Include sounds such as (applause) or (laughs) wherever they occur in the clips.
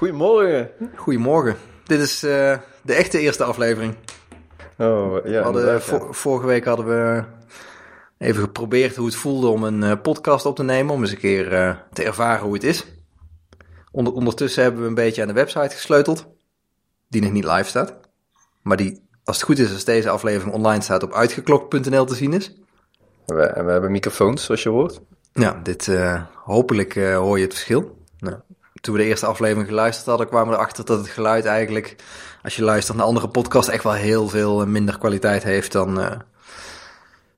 Goedemorgen. Goedemorgen. Dit is uh, de echte eerste aflevering. Oh, ja. Hadden, vo vorige week hadden we even geprobeerd hoe het voelde om een uh, podcast op te nemen. Om eens een keer uh, te ervaren hoe het is. Onder, ondertussen hebben we een beetje aan de website gesleuteld. Die nog niet live staat. Maar die, als het goed is, als deze aflevering online staat, op uitgeklokt.nl te zien is. We, we hebben microfoons, zoals je hoort. Ja, dit, hopelijk hoor je het verschil. Toen we de eerste aflevering geluisterd hadden, kwamen we erachter dat het geluid eigenlijk, als je luistert naar andere podcasts, echt wel heel veel minder kwaliteit heeft dan, uh,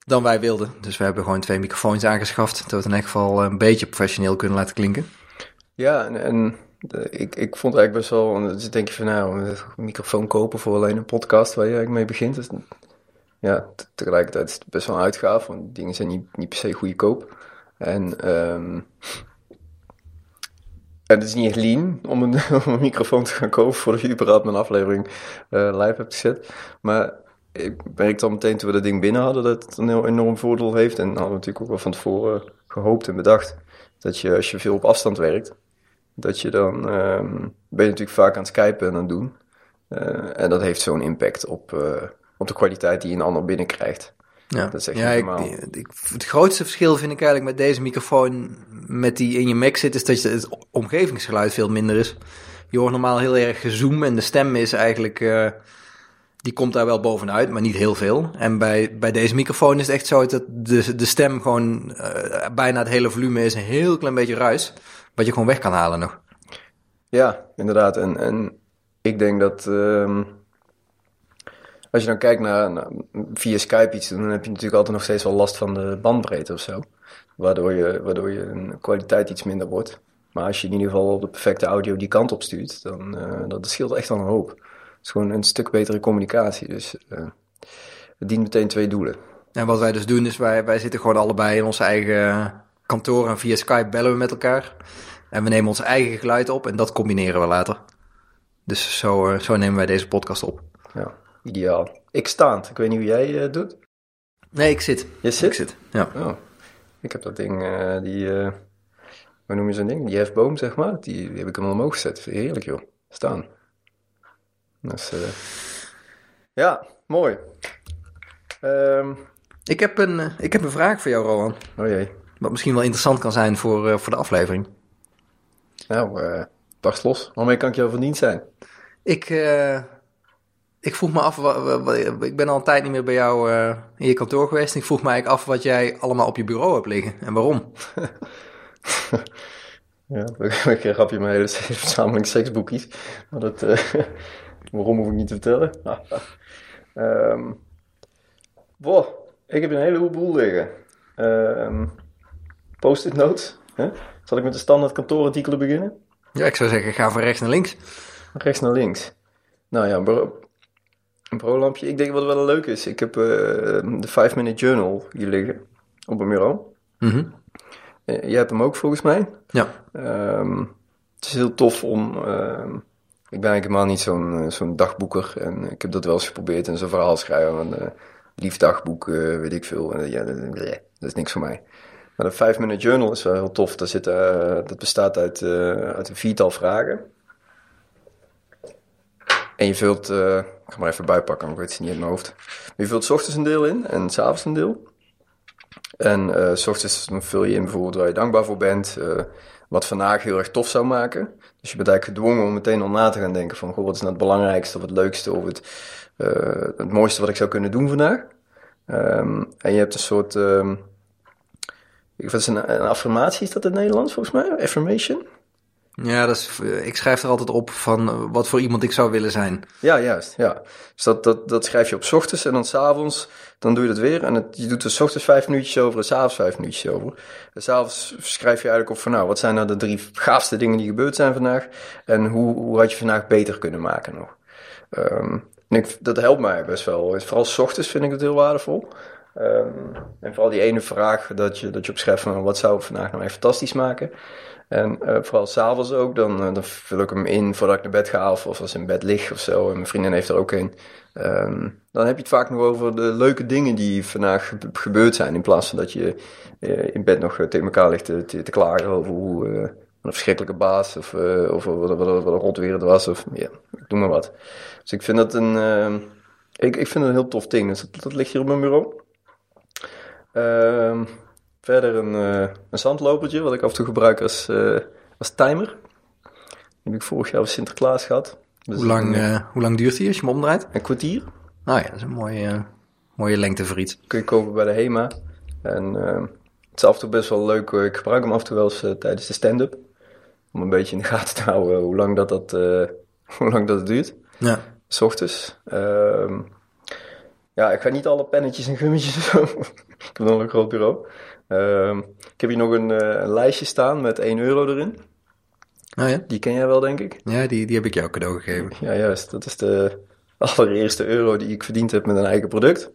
dan wij wilden. Dus we hebben gewoon twee microfoons aangeschaft, dat we het in ieder geval een beetje professioneel kunnen laten klinken. Ja, en, de, ik, ik vond eigenlijk best wel, dus denk je van nou, een microfoon kopen voor alleen een podcast waar je eigenlijk mee begint. Ja, tegelijkertijd is het best wel een uitgave, want dingen zijn niet, niet per se goedkoop. En um, het is niet echt lean (laughs) om een, microfoon te gaan kopen voordat je überhaupt mijn aflevering uh, live hebt gezet. Maar ik merkte al meteen toen we dat ding binnen hadden dat het een heel enorm voordeel heeft. En hadden we natuurlijk ook wel van tevoren gehoopt en bedacht dat je als je veel op afstand werkt, dat je dan um, ben natuurlijk vaak aan het skypen en aan het doen. Uh, en dat heeft zo'n impact op, uh, op de kwaliteit die een ander binnenkrijgt. Ja, dat is echt ja ik, ik, het grootste verschil vind ik eigenlijk met deze microfoon met die in je Mac zit, is dat het omgevingsgeluid veel minder is. Je hoort normaal heel erg gezoom en de stem is eigenlijk, uh, die komt daar wel bovenuit, maar niet heel veel. En bij, bij deze microfoon is het echt zo dat de, de stem gewoon uh, bijna het hele volume is, een heel klein beetje ruis, wat je gewoon weg kan halen nog. Ja, inderdaad. En, en ik denk dat... Uh als je dan kijkt naar, via Skype iets, dan heb je natuurlijk altijd nog steeds wel last van de bandbreedte of zo. Waardoor je, waardoor je een kwaliteit iets minder wordt. Maar als je in ieder geval de perfecte audio die kant op stuurt, dan uh, dat scheelt echt wel een hoop. Het is gewoon een stuk betere communicatie. Dus uh, het dient meteen twee doelen. En wat wij dus doen is, wij, wij zitten gewoon allebei in onze eigen kantoor en via Skype bellen we met elkaar. En we nemen ons eigen geluid op en dat combineren we later. Dus zo, uh, zo nemen wij deze podcast op. Ja. Ideaal. Ik staand. Ik weet niet hoe jij uh, doet. Nee, ik zit. Je zit? Ik zit, ja. Oh. Ik heb dat ding, uh, die, uh, hoe noem je zo'n ding? Die hefboom, zeg maar. Die, die heb ik hem omhoog gezet. Heerlijk, joh. Staan. Dus, ja, mooi. Um, ik, heb een, ik heb een vraag voor jou, Rowan. Oh jee. Wat misschien wel interessant kan zijn voor, voor de aflevering. Nou, barst los. Waarmee kan ik jou van dienst zijn? Ik, ik vroeg me af, ik ben al een tijd niet meer bij jou uh, in je kantoor geweest. En ik vroeg me eigenlijk af wat jij allemaal op je bureau hebt liggen en waarom. (laughs) ja, een keer grapje mijn hele (laughs) verzameling seksboekjes. Maar dat, uh, (laughs) waarom hoef ik niet te vertellen. um, boah, ik heb een hele hoop boel liggen. Um, Post-it notes. Hè? Zal ik met de standaard kantoorartikelen beginnen? Ja, ik zou zeggen, ga van rechts naar links. Rechts naar links. Nou ja, een pro-lampje. Ik denk wat wel leuk is. Ik heb uh, de 5 Minute Journal hier liggen op een bureau. Mm -hmm. uh, jij hebt hem ook volgens mij. Ja. Um, het is heel tof om. Uh, ik ben eigenlijk helemaal niet zo'n zo'n dagboeker. En ik heb dat wel eens geprobeerd in zo'n verhaal schrijven. Een lief dagboek, weet ik veel. En, ja, dat, dat, is niks voor mij. Maar de 5 Minute Journal is wel heel tof. Daar zit, dat bestaat uit, uit een viertal vragen. En je vult, uh, ik ga maar even bijpakken, want ik weet het niet in mijn hoofd. Je vult s ochtends een deel in en s'avonds een deel. En uh, s ochtends vul je in bijvoorbeeld waar je dankbaar voor bent, uh, wat vandaag heel erg tof zou maken. Dus je bent eigenlijk gedwongen om meteen al na te gaan denken van, goh, wat is nou het belangrijkste of het leukste of het, het mooiste wat ik zou kunnen doen vandaag. Um, en je hebt een soort, um, wat is een, een affirmatie, is dat in het Nederlands volgens mij? Affirmation? Ja, dat is, ik schrijf er altijd op van wat voor iemand ik zou willen zijn. Ja, juist. Ja. Dus dat, dat, dat schrijf je op s ochtends en dan s'avonds, dan doe je dat weer. En je doet er s ochtends vijf minuutjes over en s'avonds vijf minuutjes over. En s'avonds schrijf je eigenlijk op van nou, wat zijn nou de drie gaafste dingen die gebeurd zijn vandaag? En hoe, hoe had je vandaag beter kunnen maken nog? Um, en ik, dat helpt mij best wel. Vooral s ochtends vind ik het heel waardevol. Um, en vooral die ene vraag dat je, dat je opschrijft van wat zou vandaag nou echt fantastisch maken? En uh, vooral s'avonds ook, dan, uh, dan vul ik hem in voordat ik naar bed ga of, als ik in bed lig of zo. En mijn vriendin heeft er ook een. Um, dan heb je het vaak nog over de leuke dingen die vandaag gebeurd zijn. In plaats van dat je uh, in bed nog tegen elkaar ligt te, klagen over hoe, een verschrikkelijke baas of, of wat, wat, wat, een was. Of ja, doe maar wat. Dus ik vind dat een, uh, ik, ik vind het een heel tof ding. Dus dat, dat ligt hier op mijn bureau. Uh, verder een, uh, een zandlopertje, wat ik af en toe gebruik als, als timer. Die heb ik vorig jaar voor Sinterklaas gehad. Dus hoe, lang, een, hoe lang duurt die als je hem omdraait? Een kwartier. Nou ja, dat is een mooie, mooie lengte voor iets. Kun je kopen bij de HEMA. En het is af en toe best wel leuk. Ik gebruik hem af en toe wel eens tijdens de stand-up om een beetje in de gaten te houden hoe lang dat, dat, uh, (laughs) hoe lang dat duurt. Ja. S ochtends. Uh, ja, ik ga niet alle pennetjes en gummetjes ik heb nog een groot bureau. Uh, ik heb hier nog een, uh, een, lijstje staan met 1 euro erin. Oh ja? Die ken jij wel, denk ik? Ja, die, die heb ik jou cadeau gegeven. Ja, juist. Dat is de allereerste euro die ik verdiend heb met een eigen product.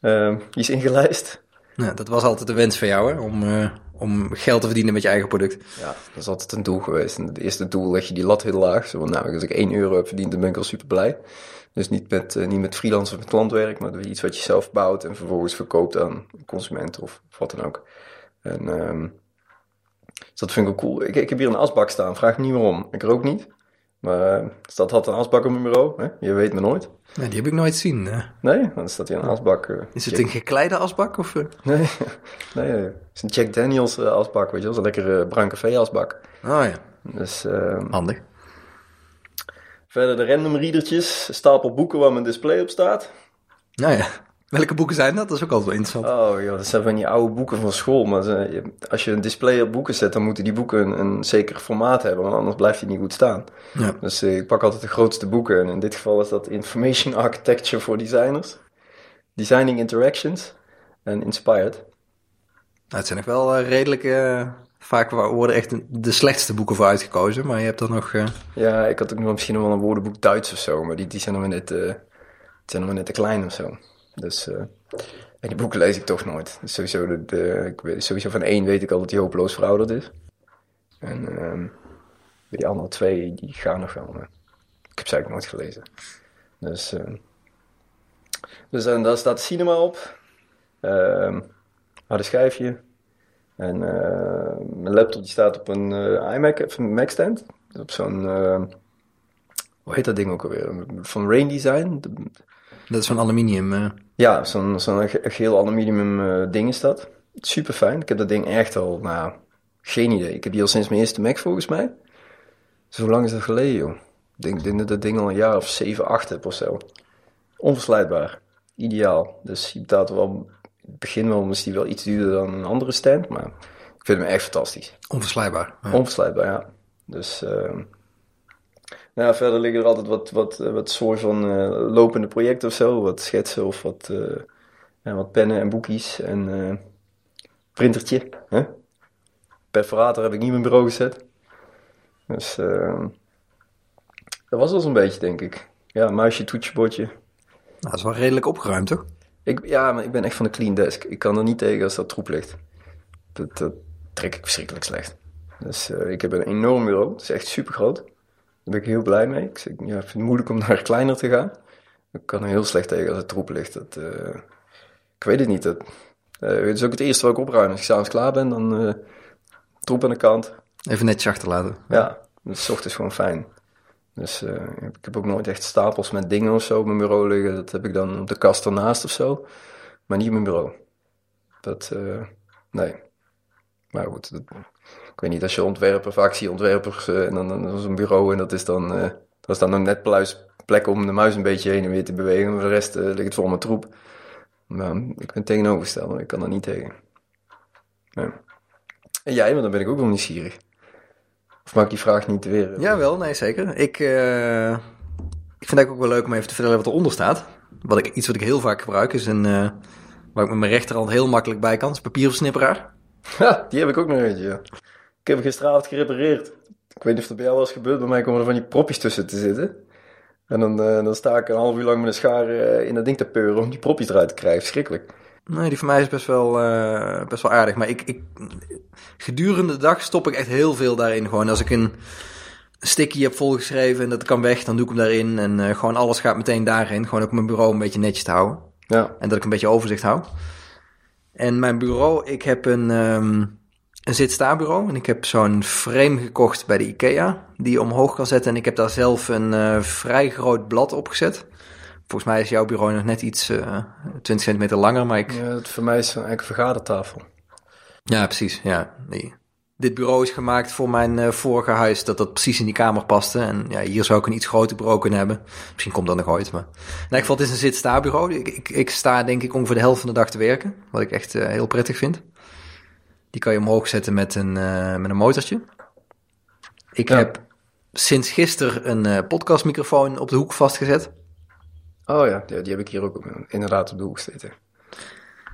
Ehm, die is ingelijst. Ja, dat was altijd de wens van jou, hè? Om, uh, om geld te verdienen met je eigen product. Ja, dat is altijd een doel geweest. En het eerste doel leg je die lat heel laag. Zo nou, als ik 1 euro heb verdiend, dan ben ik al super blij. Dus niet met, uh, niet met freelance of met klantwerk, maar iets wat je zelf bouwt en vervolgens verkoopt aan consumenten of, wat dan ook. En um, dus dat vind ik ook cool. Ik, ik heb hier een asbak staan, vraag niet waarom. Ik rook niet. Maar uh, dat had een asbak op mijn bureau, hè? je weet me nooit. Nee, die heb ik nooit zien. Hè? Nee, dan staat hier een asbak. Uh, is het een gekleide asbak? Of? Nee, (laughs) nee, het is een Jack Daniels uh, asbak, weet je wel. Zo'n lekkere bruin café asbak. Oh ja. Dus, uh, Handig. Verder de random readertjes, stapel boeken waar mijn display op staat. Nou ja. Welke boeken zijn dat? Dat is ook altijd wel interessant. Oh joh, dat zijn van die oude boeken van school. Maar als je een display op boeken zet, dan moeten die boeken een, een zeker formaat hebben. Want anders blijft die niet goed staan. Ja. Dus uh, ik pak altijd de grootste boeken. En in dit geval is dat Information (laughs) Architecture for Designers. Designing Interactions en Inspired. Nou, het zijn nog wel uh, redelijk... Uh, vaak worden echt de slechtste boeken voor uitgekozen. Maar je hebt dan nog... Ja, ik had ook nog misschien wel een woordenboek Duits of zo. Maar die, die zijn nog net, die zijn nog net te klein of zo. Dus, uh, en die boeken lees ik toch nooit. Dus sowieso, de, sowieso van één weet ik al dat hij hopeloos verouderd is. En bij die andere twee, die gaan nog wel. Maar ik heb ze eigenlijk nooit gelezen. Dus, uh, dus en daar staat cinema op. Um, harde schijfje. En uh, mijn laptop die staat op een iMac, of een Mac stand. Op zo'n, hoe heet dat ding ook alweer? Van Rain Design. De, dat is van aluminium. Uh. Ja, zo'n zo'n geel aluminium uh, ding is dat. Super fijn. Ik heb dat ding echt al, nou, geen idee. Ik heb die al sinds mijn eerste Mac volgens mij. Dus hoe lang is dat geleden, joh? Ik denk, denk dat dat ding al een jaar of 7, 8 heb of zo. Onverslijtbaar. Ideaal. Dus je betaalt wel, begin wel, misschien wel iets duurder dan een andere stand, maar ik vind hem echt fantastisch. Onverslijtbaar. Ja. Ja. Dus, uh, nou, verder liggen er altijd wat, wat, wat soort van uh, lopende projecten of zo. Wat schetsen of wat, uh, ja, wat pennen en boekjes. En uh, printertje. Hè? Perforator heb ik niet in mijn bureau gezet. Dus dat was wel zo'n beetje, denk ik. Ja, muisje, toetsenbordje. Nou, dat is wel redelijk opgeruimd, toch? Ik, ja, maar ik ben echt van de clean desk. Ik kan er niet tegen als dat troep ligt. Dat, dat trek ik verschrikkelijk slecht. Dus ik heb een enorm bureau. Het is echt super groot. Daar ben ik heel blij mee. Ik, ja, vind het moeilijk om (laughs) naar kleiner te gaan. Ik kan er heel slecht tegen als het troep ligt. Dat, uh, ik weet het niet. Dat, uh, het is ook het eerste wat ik opruim. Als ik s'avonds klaar ben, dan troep aan de kant. Even netjes achterlaten. Ja, dat is ochtends gewoon fijn. Dus ik heb ook nooit echt stapels met dingen of zo op mijn bureau liggen. Dat heb ik dan op de kast ernaast of zo. Maar niet op mijn bureau. Dat, nee. Maar goed, ik weet niet, als je ontwerper, vaak zie je ontwerpers uh, en dan, is een bureau en dat is dan, dat is dan een net plek om de muis een beetje heen en weer te bewegen. Maar de rest ligt het vol met troep. Ik ben tegenovergesteld, ik kan er niet tegen. Nee. En jij, want dan ben ik ook wel nieuwsgierig. Of maak ik die vraag niet weer? Ja, wel, nee, zeker. Ik, ik vind het ook wel leuk om even te vertellen wat eronder staat. Wat ik, iets wat ik heel vaak gebruik is een, waar ik met mijn rechterhand heel makkelijk bij kan, is papierversnipperaar. Ja, (laughs) die heb ik ook nog eentje, ja. Ik heb hem gisteravond gerepareerd. Ik weet niet of dat bij jou was gebeurd, bij mij komen er van die propjes tussen te zitten. En dan, uh, dan sta ik een half uur lang met een schaar in dat ding te peuren om die propjes eruit te krijgen. Verschrikkelijk. Nee, die van mij is best wel, uh, best wel aardig. Maar ik, ik, gedurende de dag stop ik echt heel veel daarin. Gewoon als ik een sticky heb volgeschreven en dat kan weg, dan doe ik hem daarin. En gewoon alles gaat meteen daarin. Gewoon ook mijn bureau een beetje netjes te houden. Ja. En dat ik een beetje overzicht hou. En mijn bureau, ik heb een... Um, een zit-sta-bureau. En ik heb zo'n frame gekocht bij de IKEA, die je omhoog kan zetten. En ik heb daar zelf een uh, vrij groot blad op gezet. Volgens mij is jouw bureau nog net iets uh, 20 centimeter langer, maar ik... Ja, het voor mij is eigenlijk een vergadertafel. Ja, precies. Ja, nee. Dit bureau is gemaakt voor mijn uh, vorige huis, dat dat precies in die kamer paste. En ja, hier zou ik een iets groter bureau kunnen hebben. Misschien komt dat nog ooit, maar... In ieder geval, het is een zit-sta bureau. Ik, ik, ik, sta denk ik ongeveer de helft van de dag te werken, wat ik echt uh, heel prettig vind. Die kan je omhoog zetten met een, met een motortje. Ik ja. heb sinds gisteren een podcastmicrofoon op de hoek vastgezet. Oh ja, die, die heb ik hier ook inderdaad op de hoek zitten.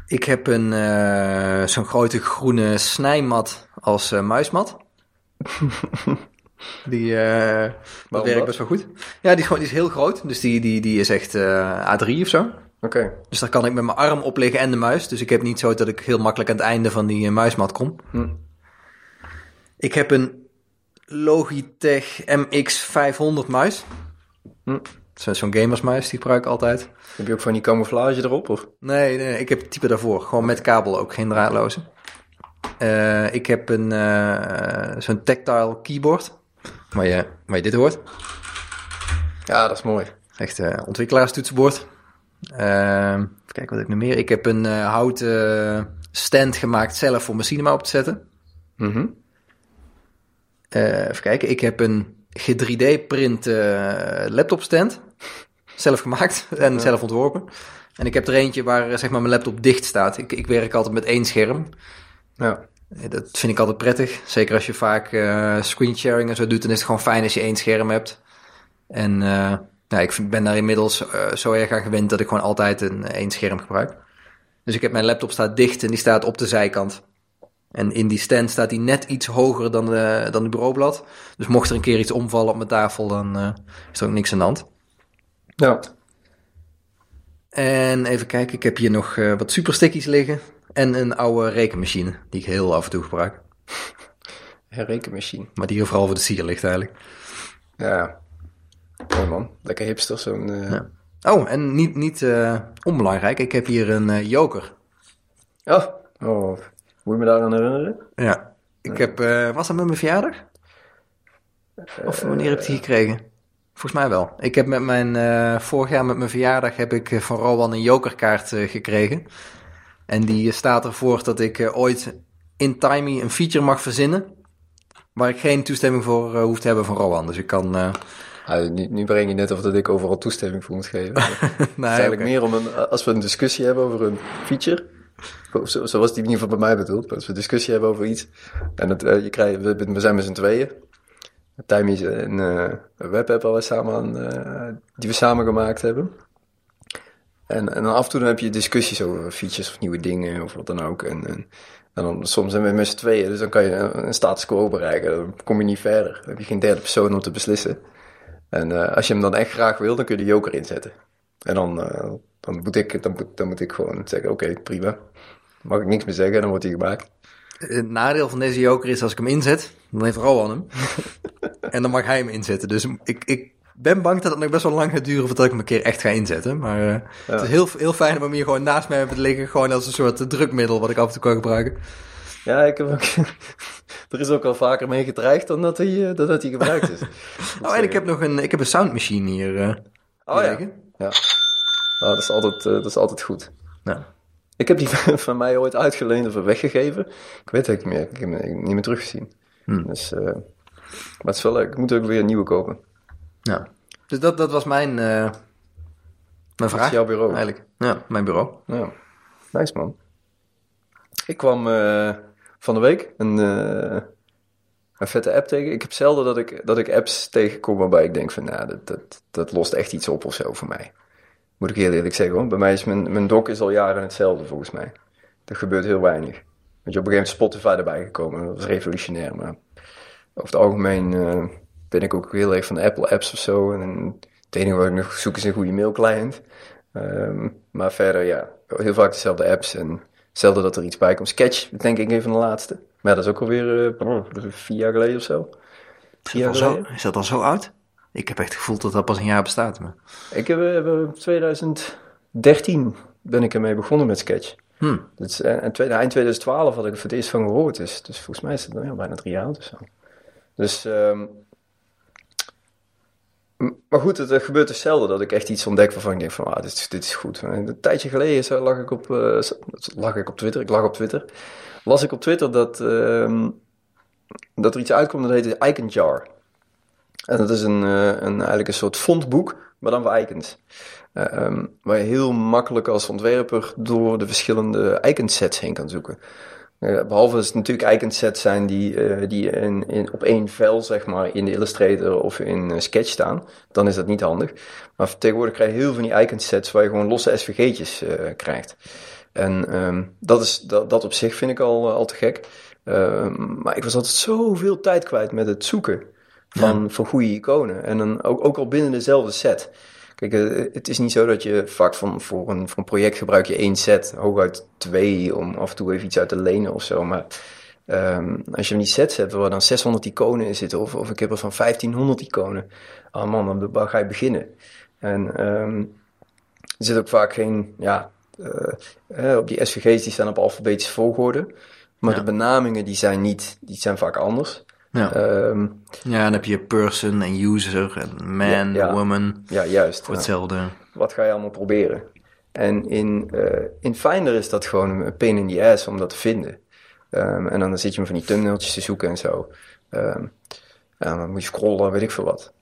Ik heb een uh, zo'n grote groene snijmat als muismat. (laughs) die, dat werkt best wel goed. Ja, die is, gewoon, die is heel groot. Dus die, die, die is echt A3 of zo. Oké. Okay. Dus daar kan ik met mijn arm op liggen en de muis. Dus ik heb niet zo dat ik heel makkelijk aan het einde van die uh, muismat kom. Hm. Ik heb een Logitech MX500 muis. Hm. Zo'n gamersmuis, die gebruik ik altijd. Heb je ook van die camouflage erop? Of? Nee, nee, ik heb het type daarvoor. Gewoon met kabel ook, geen draadloze. Uh, ik heb een uh, zo'n tactile keyboard. Waar je, waar je dit hoort. Ja, dat is mooi. Echt uh, ontwikkelaarstoetsenbord. Uh, even kijken wat ik nog meer. Ik heb een houten stand gemaakt zelf voor mijn cinema op te zetten. Mm -hmm. even kijken. Ik heb een G3D-print laptop stand. Zelf gemaakt (laughs) en ja. zelf ontworpen. En ik heb er eentje waar zeg maar, mijn laptop dicht staat. Ik, ik werk altijd met één scherm. Ja. Dat vind ik altijd prettig. Zeker als je vaak uh, screensharing en zo doet, dan is het gewoon fijn als je één scherm hebt. En uh, nou, ik ben daar inmiddels uh, zo erg aan gewend dat ik gewoon altijd een één scherm gebruik. Dus ik heb mijn laptop staat dicht en die staat op de zijkant. En in die stand staat die net iets hoger dan, de, dan het bureaublad. Dus mocht er een keer iets omvallen op mijn tafel, dan uh, is er ook niks aan de hand. Ja. En even kijken, ik heb hier nog uh, wat superstickies liggen. En een oude rekenmachine, die ik heel af en toe gebruik. (laughs) Een rekenmachine. Maar die hier vooral voor de sier ligt eigenlijk. Ja, Mooi man, lekker hipster zo'n... Uh... Ja. Oh, en niet, niet onbelangrijk, ik heb hier een joker. Oh, oh, moet je me daaraan herinneren? Ja, ik heb... was dat met mijn verjaardag? Of wanneer heb ik die gekregen? Volgens mij wel. Ik heb met mijn... vorig jaar met mijn verjaardag heb ik van Rowan een jokerkaart gekregen. En die staat ervoor dat ik ooit in Timey een feature mag verzinnen... waar ik geen toestemming voor hoef te hebben van Rowan. Dus ik kan... Ah, nu, nu, breng je net of dat ik overal toestemming voor moet geven. nee, (laughs) het is eigenlijk okay. meer om een, als we een discussie hebben over een feature. Zo, zo was het in ieder geval bij mij bedoeld. Als we discussie hebben over iets. En uh, je krijgt, we, we, zijn met z'n tweeën. Is een uh, webapp waar we samen uh, die we samen gemaakt hebben. En, en af en toe dan heb je discussies over features of nieuwe dingen of wat dan ook. En, en, en dan soms zijn we met z'n tweeën, dus dan kan je een, een status quo bereiken. Dan kom je niet verder. Dan heb je geen derde persoon om te beslissen. En als je hem dan echt graag wil, dan kun je de joker inzetten. En dan, dan, moet, ik, dan, dan moet ik gewoon zeggen, oké, okay, prima. Mag ik niks meer zeggen, dan wordt hij gemaakt. Het nadeel van deze joker is, als ik hem inzet, dan heeft Rowan hem. (laughs) en dan mag hij hem inzetten. Dus ik, ik ben bang dat het nog best wel lang gaat duren voordat ik hem een keer echt ga inzetten. Maar uh, ja. het is heel, heel fijn om hem hier gewoon naast mij hebben te liggen. Gewoon als een soort drukmiddel wat ik af en toe kan gebruiken. Ja, ik heb ook, (laughs) er is ook al vaker mee gedreigd dan dat hij, dat, dat hij gebruikt is. (laughs) oh, en ik heb nog een, ik heb een soundmachine hier. Uh, oh ja. Ja. Oh, dat, is altijd, uh, dat is altijd goed. Ja. Ik heb die (laughs) van mij ooit uitgeleend of weggegeven. Ik weet het niet meer. Ik heb hem niet meer teruggezien. Hmm. Dus, uh, maar het is wel leuk. Ik moet ook weer een nieuwe kopen. Ja. Dus dat, dat was mijn, mijn vraag. Dat is jouw bureau. Eigenlijk. Ja, mijn bureau. Ja. Nice man. Ik kwam van de week een, uh, een vette app tegen. Ik heb zelden dat ik, dat ik apps tegenkom waarbij ik denk van, nou, dat, dat, dat lost echt iets op of zo voor mij. Moet ik heel eerlijk zeggen, hoor. Bij mij is mijn, mijn doc is al jaren hetzelfde volgens mij. Er gebeurt heel weinig. Want je op een gegeven moment Spotify erbij gekomen. Dat was revolutionair, maar over het algemeen uh, ben ik ook heel erg van de Apple apps of zo. En het enige wat ik nog zoek is een goede mailclient. Um, maar verder, ja, heel vaak dezelfde apps en Zelden dat er iets bij komt. Sketch, denk ik, een van de laatste. Maar dat is ook alweer uh, vier jaar geleden of zo. Zo, is dat al zo oud? Ik heb echt het gevoel dat dat pas een jaar bestaat. Maar... Ik heb in 2013 ben ik ermee begonnen met Sketch. Hmm. Dus, en tweede, eind 2012 had ik het voor het eerst van gehoord. Dus, dus volgens mij is het ja, bijna drie jaar oud of zo. Dus, um, maar goed, het, gebeurt dus zelden dat ik echt iets ontdek waarvan ik denk van, ah, dit, is, dit is goed. een tijdje geleden zo lag ik op, uh, lag ik op Twitter, ik lag op Twitter, las ik op Twitter dat, uh, dat er iets uitkomt dat heet Icon Jar. En dat is een, uh, een, eigenlijk een soort fondboek, maar dan voor icons. Um, waar je heel makkelijk als ontwerper door de verschillende iconsets heen kan zoeken. Uh, behalve dat het natuurlijk iconsets zijn die, die in, in, op één vel, zeg maar, in de Illustrator of in Sketch staan. Dan is dat niet handig. Maar tegenwoordig krijg je heel veel van die iconsets waar je gewoon losse SVG'tjes krijgt. En um, dat, is, dat, dat op zich vind ik al, al te gek. Um, maar ik was altijd zoveel tijd kwijt met het zoeken van, ja. van goede iconen. En dan ook, ook al binnen dezelfde set. Kijk, eh, het is niet zo dat je vaak van, voor, een, voor een project gebruik je één set, hooguit twee, om af en toe even iets uit te lenen of zo. Maar um, als je van die sets hebt waar dan 600 iconen in zitten, of, of ik heb er van 1500 iconen, oh man, dan waar ga je beginnen? En um, er zit ook vaak geen, ja, uh, op die SVG's die staan op alfabetische volgorde, maar ja. de benamingen die zijn niet, die zijn vaak anders. Ja. Um, ja, dan heb je person en user en man, ja, woman. Ja, juist. Voor hetzelfde. Wat ga je allemaal proberen? En in, uh, in Finder is dat gewoon een pain in the ass om dat te vinden. Um, en dan zit je me van die thumbnailtjes te zoeken en zo. Um, en dan moet je scrollen, weet ik veel wat.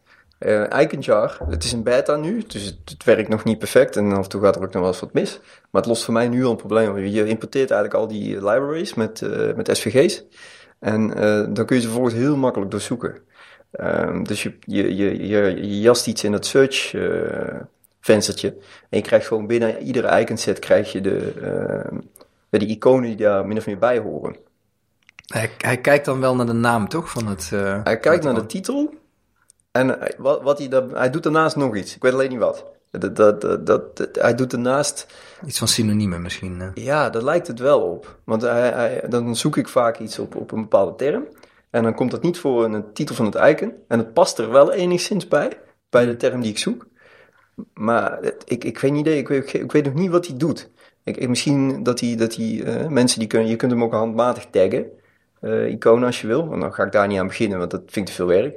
Uh, Iconjar, het is een beta nu, dus het, het, werkt nog niet perfect en af en toe gaat er ook nog wel eens wat mis. Maar het lost voor mij nu al een probleem. Je importeert eigenlijk al die libraries met, uh, met SVG's. En uh, dan kun je ze vervolgens heel makkelijk doorzoeken. Um, dus je, je, je, je, jast iets in het search uh, venstertje. En je krijgt gewoon binnen iedere iconset krijg je de, uh, de iconen die daar min of meer bij horen. Hij, hij kijkt dan wel naar de naam, toch? Van het, hij kijkt naar de titel. En wat, wat hij, daar, hij doet daarnaast nog iets. Ik weet alleen niet wat. Dat, dat, dat, dat, hij doet ernaast... Iets van synoniemen misschien. Ja, daar lijkt het wel op. Want hij, hij, dan zoek ik vaak iets op, op een bepaalde term. En dan komt dat niet voor in de titel van het icon. En het past er wel enigszins bij, bij de term die ik zoek. Maar ik, ik weet niet, ik weet, ik weet nog niet wat hij doet. Ik, misschien dat hij, dat hij uh, mensen die kunnen, je kunt hem ook handmatig taggen. Uh, iconen als je wil. En dan ga ik daar niet aan beginnen, want dat vind ik te veel werk.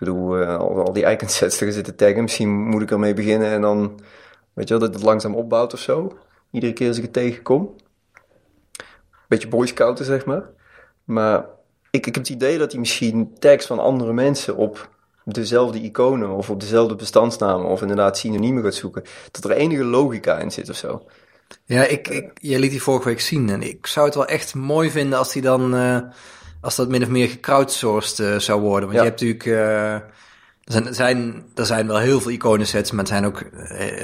Bedoel, uh, al, al, die iconsets er zitten taggen. Misschien moet ik ermee beginnen en dan, weet je wel, dat het langzaam opbouwt of zo. Iedere keer als ik het tegenkom. Beetje boy scouten, zeg maar. Maar ik, ik heb het idee dat hij misschien tags van andere mensen op dezelfde iconen of op dezelfde bestandsnamen of inderdaad synoniemen gaat zoeken. Dat er enige logica in zit of zo. Ja, ik, ik, jij liet die vorige week zien en ik zou het wel echt mooi vinden als hij dan... Uh als dat min of meer gecrowdsourced uh, zou worden. Want ja. je hebt natuurlijk... Uh, er, zijn, er zijn wel heel veel iconensets, maar er zijn ook uh,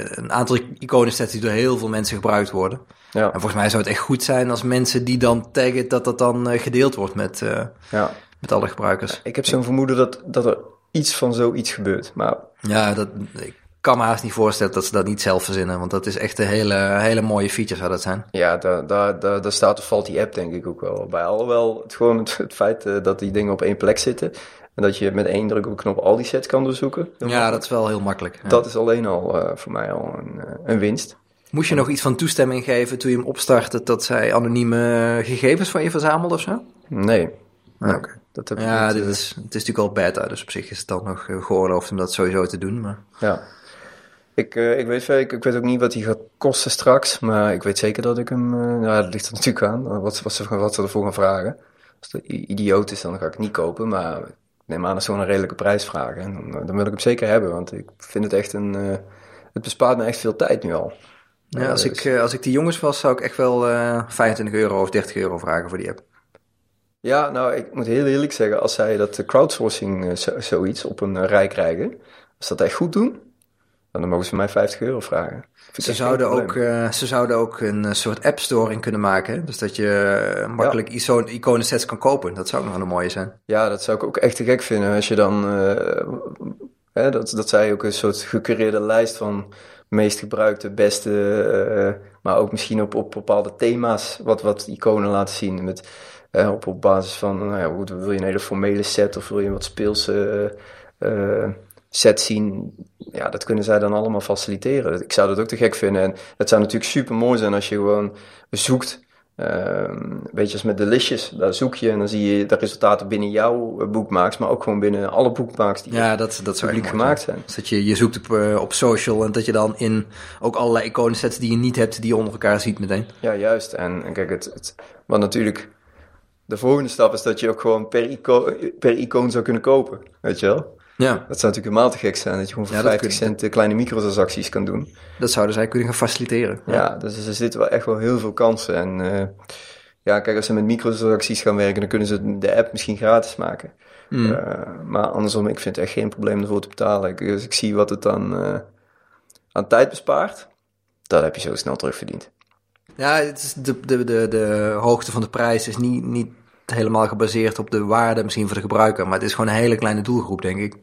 een aantal iconensets die door heel veel mensen gebruikt worden. Ja. En volgens mij zou het echt goed zijn als mensen die dan taggen, dat dat dan gedeeld wordt met, ja. met alle gebruikers. Ik heb zo'n vermoeden dat, dat er iets van zoiets gebeurt. Maar... Ja, dat, ik kan me haast niet voorstellen dat ze dat niet zelf verzinnen. Want dat is echt een hele, hele mooie feature zou dat zijn. Ja, daar, daar, daar, daar staat of valt die app denk ik ook wel bij. Alhoewel het gewoon het, het feit uh, dat die dingen op één plek zitten. En dat je met één druk op de knop al die sets kan doorzoeken. Ja, dat is wel heel makkelijk. Ja. Dat is alleen al uh, voor mij al een, uh, een winst. Moest je nog iets van toestemming geven toen je hem opstartte dat zij anonieme gegevens van je verzamelde of zo? Nee. Ah. Okay. Dat heb ja, dit is, het is natuurlijk al beta, dus op zich is het dan nog geoorloofd om dat sowieso te doen. Maar... Ja. Ik, uh, ik, weet, ik, ik weet ook niet wat hij gaat kosten straks, maar ik weet zeker dat ik hem. Uh, nou, dat ligt er natuurlijk aan. Wat, wat, ze, wat ze ervoor gaan vragen. Als het idioot is, dan ga ik het niet kopen, maar ik neem aan dat ze gewoon een redelijke prijs vragen. En dan, dan, wil ik hem zeker hebben, want ik vind het echt een. Uh, het bespaart me echt veel tijd nu al. Ja, als, dus. ik, als ik die jongens was, zou ik echt wel 25 euro of 30 euro vragen voor die app. Ja, nou, ik moet heel eerlijk zeggen, als zij dat crowdsourcing zoiets op een rij krijgen, als dat echt goed doen, dan mogen ze mij 50 euro vragen. Ze zouden, ook, uh, ze zouden ook een uh, soort app store in kunnen maken. Dus dat je uh, makkelijk ja. iconensets kan kopen. Dat zou ook nog een mooie zijn. Ja, dat zou ik ook echt te gek vinden. Als je dan... Hè, dat, dat zij ook een soort gecureerde lijst van meest gebruikte, beste... maar ook misschien op, op bepaalde thema's wat, wat iconen laten zien. Met, op, op basis van, nou ja, wil je een hele formele set of wil je wat speelse set zien ja, dat kunnen zij dan allemaal faciliteren. Ik zou dat ook te gek vinden. En het zou natuurlijk super mooi zijn als je gewoon zoekt. Um, weet je, als met Delicious, daar zoek je en dan zie je de resultaten binnen jouw boekmaaks, maar ook gewoon binnen alle boekmaaks die ja, dat, dat publiek gemaakt zijn. Dus dat je, je zoekt op, uh, op social en dat je dan in ook allerlei iconen zet die je niet hebt, die je onder elkaar ziet meteen. Ja, juist. En, en kijk, het, het, wat natuurlijk de volgende stap is dat je ook gewoon per, ico per icoon zou kunnen kopen, weet je wel? Ja. Dat zou natuurlijk helemaal te gek zijn, dat je gewoon voor ja, 50 cent eh, kleine microtransacties kan doen. Dat zouden zij kunnen gaan faciliteren. Ja, dus er zitten wel echt wel heel veel kansen. En uh, ja, kijk, als ze met microtransacties gaan werken, dan kunnen ze de app misschien gratis maken. Mm. Uh, maar andersom, ik vind het echt geen probleem ervoor te betalen. Ik, dus ik zie wat het dan uh, aan tijd bespaart. Dat heb je zo snel terugverdiend. Ja, het is de, de, de, de hoogte van de prijs is niet, niet helemaal gebaseerd op de waarde misschien voor de gebruiker. Maar het is gewoon een hele kleine doelgroep, denk ik.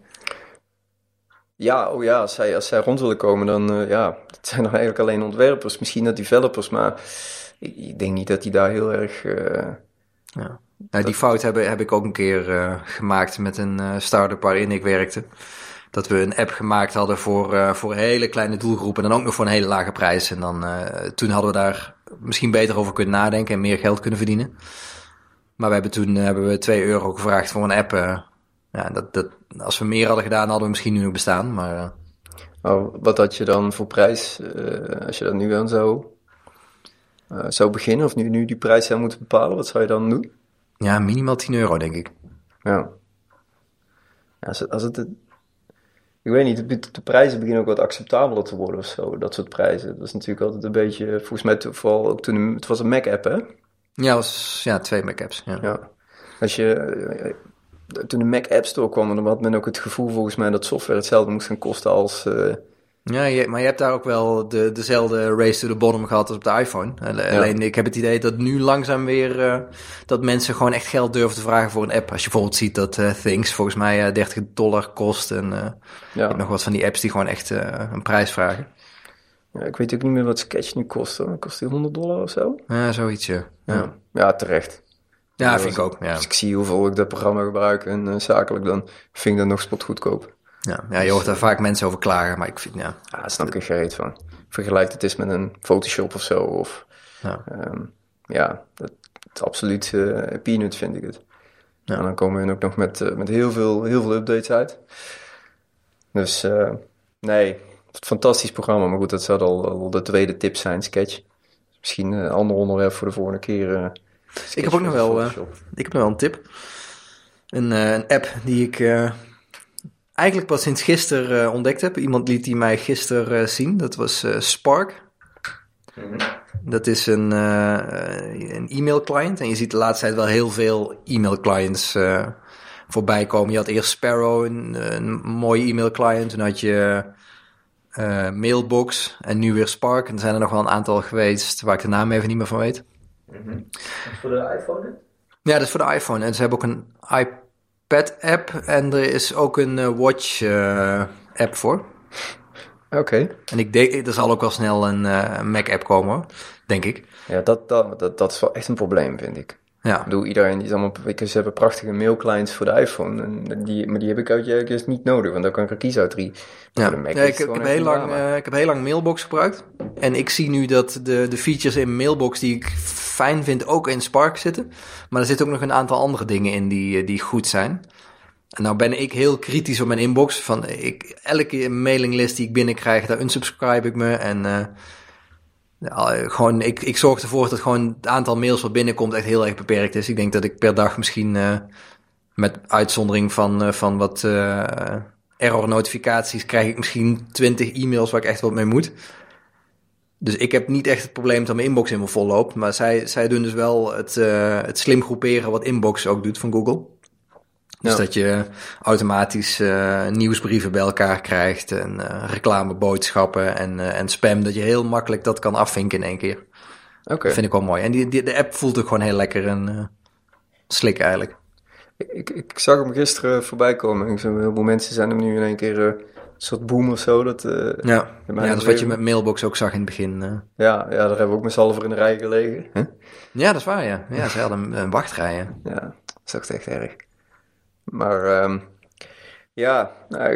Ja, oh ja, als zij, als zij rond willen komen, dan uh, ja, het zijn (laughs) nog eigenlijk alleen ontwerpers, misschien dat developers, maar ik, ik, denk niet dat die daar heel erg. Uh, ja. Nou, die fout heb, heb ik ook een keer uh, gemaakt met een start-up waarin ik werkte. Dat we een app gemaakt hadden voor, voor hele kleine doelgroep en dan ook nog voor een hele lage prijs. En dan, toen hadden we daar misschien beter over kunnen nadenken en meer geld kunnen verdienen. Maar we hebben toen hebben we 2 euro gevraagd voor een app ja, dat, dat, als we meer hadden gedaan, hadden we misschien nu nog bestaan. Maar, uh... oh, wat had je dan voor prijs, uh, als je dat nu aan zou, uh, zou beginnen, of nu, nu die prijs zou moeten bepalen, wat zou je dan doen? Ja, minimaal 10 euro, denk ik. Ja. ja als het, als het, ik weet niet, de, de prijzen beginnen ook wat acceptabeler te worden of zo, dat soort prijzen. Dat is natuurlijk altijd een beetje, volgens mij vooral ook toen, het was een Mac-app, hè? Ja, was, ja, twee Mac-apps, ja. ja. Als je, toen de Mac App Store kwam, dan had men ook het gevoel volgens mij dat software hetzelfde moest gaan kosten als... Uh... Ja, je, maar je hebt daar ook wel de, dezelfde race to the bottom gehad als op de iPhone. Alleen ik heb het idee dat nu langzaam weer uh, dat mensen gewoon echt geld durven te vragen voor een app. Als je bijvoorbeeld ziet dat uh, Things volgens mij 30 dollar kost en ja. je hebt nog wat van die apps die gewoon echt een prijs vragen. Ja, ik weet ook niet meer wat Sketch nu kost. Hoor. Kost die 100 dollar of zo? Ja, zoiets, ja. Ja, ja terecht. Ja, vind ik ook. Ja. Als ik zie hoeveel ik dat programma gebruik en uh, zakelijk, dan vind ik dat nog spotgoedkoop. Ja, ja je hoort daar vaak mensen over klagen, maar ik vind, ja... Ja, daar snap ik geen reet van. Vergelijk het eens met een Photoshop of zo, of... Ja, um, ja dat, is absoluut uh, peanut, vind ik het. Ja. En dan komen we ook nog met, uh, met heel, veel, heel veel updates uit. Dus, nee, fantastisch programma. Maar goed, dat zou al, al de tweede tip zijn, Sketch. Misschien een ander onderwerp voor de volgende keer ik heb ook nog wel, uh, ik heb nog wel een tip. Een, uh, een app die ik uh, eigenlijk pas sinds gisteren ontdekt heb. Iemand liet die mij gisteren zien. Dat was Spark. Mm-hmm. Dat is een, een e-mail client. En je ziet de laatste tijd wel heel veel e-mail clients voorbij komen. Je had eerst Sparrow, een, een mooie e-mail client. Toen had je Mailbox en nu weer Spark. En er zijn er nog wel een aantal geweest waar ik de naam even niet meer van weet. Mm voor de iPhone? Ja, dat is voor de iPhone. En ze hebben ook een iPad-app en er is ook een uh, Watch-app uh, voor. Oké. En ik denk, er zal ook wel snel een uh, Mac-app komen, denk ik. Ja, dat, dat, dat, dat is wel echt een probleem, vind ik. Ja. Ik bedoel, iedereen die is allemaal, ze hebben prachtige mailclients voor de iPhone. En die, maar die heb ik uit dus niet nodig, want dan kan ik er kiezen uit drie. Ja, ja ik, ik, heb heel lang, uh, ik heb heel lang Mailbox gebruikt. En ik zie nu dat de, de features in Mailbox die ik fijn vind ook in Spark zitten. Maar er zitten ook nog een aantal andere dingen in die, eh, die goed zijn. En nou ben ik heel kritisch op mijn inbox. Van ik, elke mailinglist die ik binnenkrijg, daar unsubscribe ik me. En uh, gewoon, ik, ik zorg ervoor dat gewoon het aantal mails wat binnenkomt echt heel erg beperkt is. Ik denk dat ik per dag misschien met uitzondering van, van wat error notificaties krijg ik misschien 20 e-mails waar ik echt wat mee moet. Dus ik heb niet echt het probleem dat mijn inbox in me vol loopt. Maar zij, zij doen dus wel het, het slim groeperen wat inbox ook doet van Google. Dus dat je automatisch uh, nieuwsbrieven bij elkaar krijgt en uh, reclameboodschappen en, en spam. Dat je heel makkelijk dat kan afvinken in één keer. Oké. Okay. vind ik wel mooi. En die, die, de app voelt ook gewoon heel lekker en slik eigenlijk. Ik, ik, ik, zag hem gisteren voorbij komen. Ik heel veel mensen zijn hem nu in één keer soort boom of zo. Dat, ja, ja dat is wat je met Mailbox ook zag in het begin. Ja, ja, daar hebben we ook met z'n allen voor in de rij gelegen. Huh? Ja, dat is waar, ja. Ja, ze hadden een, een wachtrij. Ja, dat is echt erg. Maar um, ja, nou,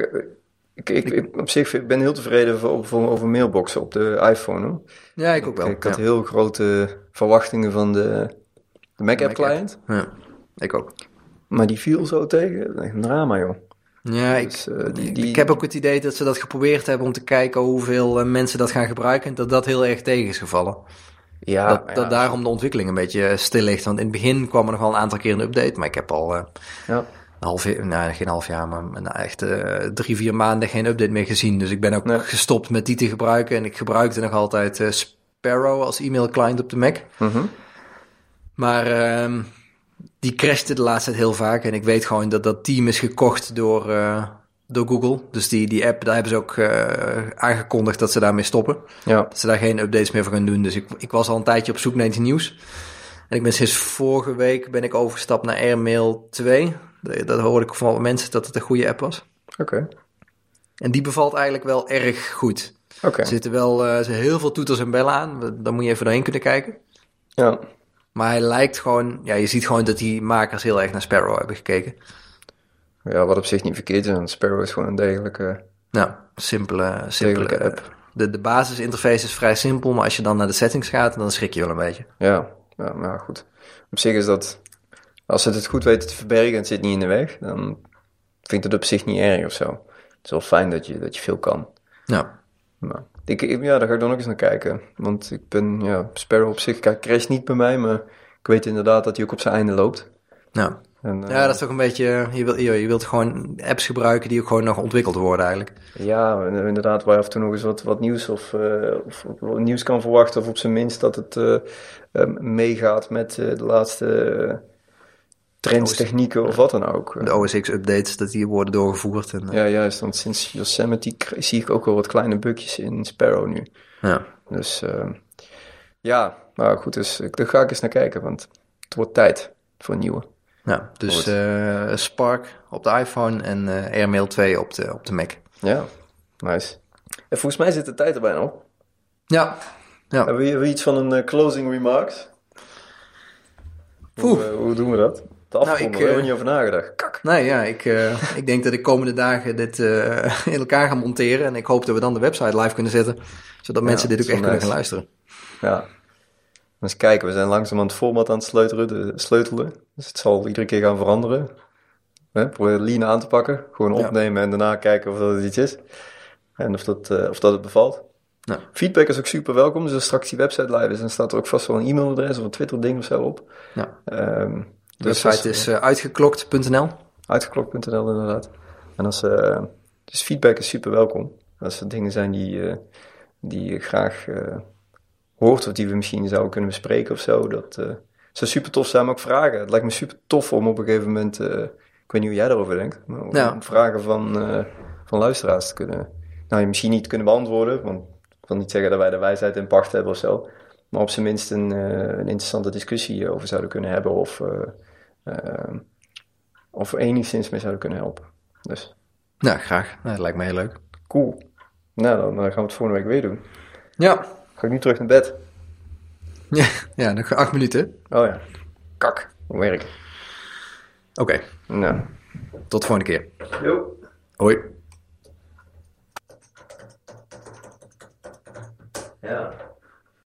ik, ik, ik, op zich ben heel tevreden over, over, mailboxen op de iPhone. Hoor. Ja, ik ook wel. Ik, had heel grote verwachtingen van de, de Mac App client. Ja, ik ook. Maar die viel zo tegen. Een drama, joh. Ja, ik, dus, eh, die, die... ik heb ook het idee dat ze dat geprobeerd hebben om te kijken hoeveel eh, mensen dat gaan gebruiken. En dat dat heel erg tegen is gevallen. Ja, dat, dat daarom de ontwikkeling een beetje stil ligt. Want in het begin kwam er nog wel een aantal keer een update. Maar ik heb al uh, ja. een half jaar, nou, geen half jaar, maar nou, echt drie, vier maanden geen update meer gezien. Dus ik ben ook gestopt met die te gebruiken. En ik gebruikte nog altijd Sparrow als e-mail client op de Mac. Mhm. Maar ehm, die crashte de laatste tijd heel vaak. En ik weet gewoon dat dat team is gekocht door, uh, door Google. Dus die, die app, daar hebben ze ook uh, aangekondigd dat ze daarmee stoppen. Ja. Dat ze daar geen updates meer voor gaan doen. Dus ik, ik was al een tijdje op zoek naar iets nieuws. En ik ben sinds vorige week ben ik overgestapt naar Airmail 2. Dat hoorde ik van mensen dat het een goede app was. Oké. En die bevalt eigenlijk wel erg goed. Oké. Er zitten wel uh, heel veel toeters en bellen aan. Daar moet je even doorheen kunnen kijken. Ja. Maar hij lijkt gewoon, ja, je ziet gewoon dat die makers heel erg naar Sparrow hebben gekeken. Ja, wat op zich niet verkeerd is, want Sparrow is gewoon een degelijke... Nou, simpele, simpele app. De, de basisinterface is vrij simpel, maar als je dan naar de settings gaat, dan schrik je wel een beetje. Ja, ja maar goed. Op zich is dat, als ze het goed weten te verbergen en het zit niet in de weg, dan vind ik het op zich niet erg of zo. Het is wel fijn dat je, dat je veel kan. Ja. Maar ik, ja, daar ga ik dan ook eens naar kijken. Want ik ben, ja, Sparrow op zich, kijk, crash niet bij mij, maar ik weet inderdaad dat hij ook op zijn einde loopt. Ja. En, ja, dat is toch een beetje, je, wil, je, wilt gewoon apps gebruiken die ook gewoon nog ontwikkeld worden eigenlijk. Ja, inderdaad, waar je af en toe nog eens wat, wat nieuws of, uh, of, nieuws kan verwachten. Of op zijn minst dat het uh, meegaat met de laatste trends, technieken of wat dan ook. De OS-X-updates, dat die worden doorgevoerd. En, uh... Ja, juist, want sinds Yosemite zie ik ook wel wat kleine bugjes in Sparrow nu. Ja. Dus uh, ja, maar goed, dus daar ga ik eens naar kijken, want het wordt tijd voor een nieuwe. Ja, dus uh, Spark op de iPhone en uh, Airmail 2 op de, op de Mac. Ja, nice. En volgens mij zit de tijd erbij nog. Ja. ja. Hebben we, iets van een closing remarks? Hoe, hoe doen we dat? Nou, ik, heb er niet over nagedacht. Kak. Nee, ja, ik, uh, (laughs) ik denk dat ik komende dagen dit uh, (laughs) in elkaar ga monteren. En ik hoop dat we dan de website live kunnen zetten. Zodat mensen dit ook echt nice. kunnen gaan luisteren. Ja. Eens kijken, we zijn langzaam aan het format aan het sleutelen, sleutelen. Dus het zal iedere keer gaan veranderen. Hè? Proberen lean aan te pakken. Gewoon opnemen en daarna kijken of dat iets is. En of dat, uh, of dat het bevalt. Feedback is ook super welkom. Dus als straks die website live is, dan staat er ook vast wel een e-mailadres of een Twitter-ding of zo op. Ja. Um, de dus website is uh, uitgeklokt.nl. Uitgeklokt.nl inderdaad. En als, uh, dus feedback is super welkom. Als er dingen zijn die, uh, die je graag hoort of die we misschien zouden kunnen bespreken of zo, dat zou super tof zijn. Maar ook vragen. Het lijkt me super tof om op een gegeven moment, ik weet niet hoe jij daarover denkt, maar om, ja. vragen van, van luisteraars te kunnen, nou misschien niet kunnen beantwoorden, want ik wil niet zeggen dat wij de wijsheid in pacht hebben of zo. Maar op zijn minst een, een interessante discussie over zouden kunnen hebben. Of of we enigszins mee zouden kunnen helpen. Dus. Nou, graag. dat lijkt me heel leuk. Cool. Nou, dan gaan we het volgende week weer doen. Ja. Ga ik nu terug naar bed? Ja, (laughs) ja nog acht minuten. Oh ja. Kak. Hoe werk Oké. Nou. Tot de volgende keer. Jo. Hoi. Ja.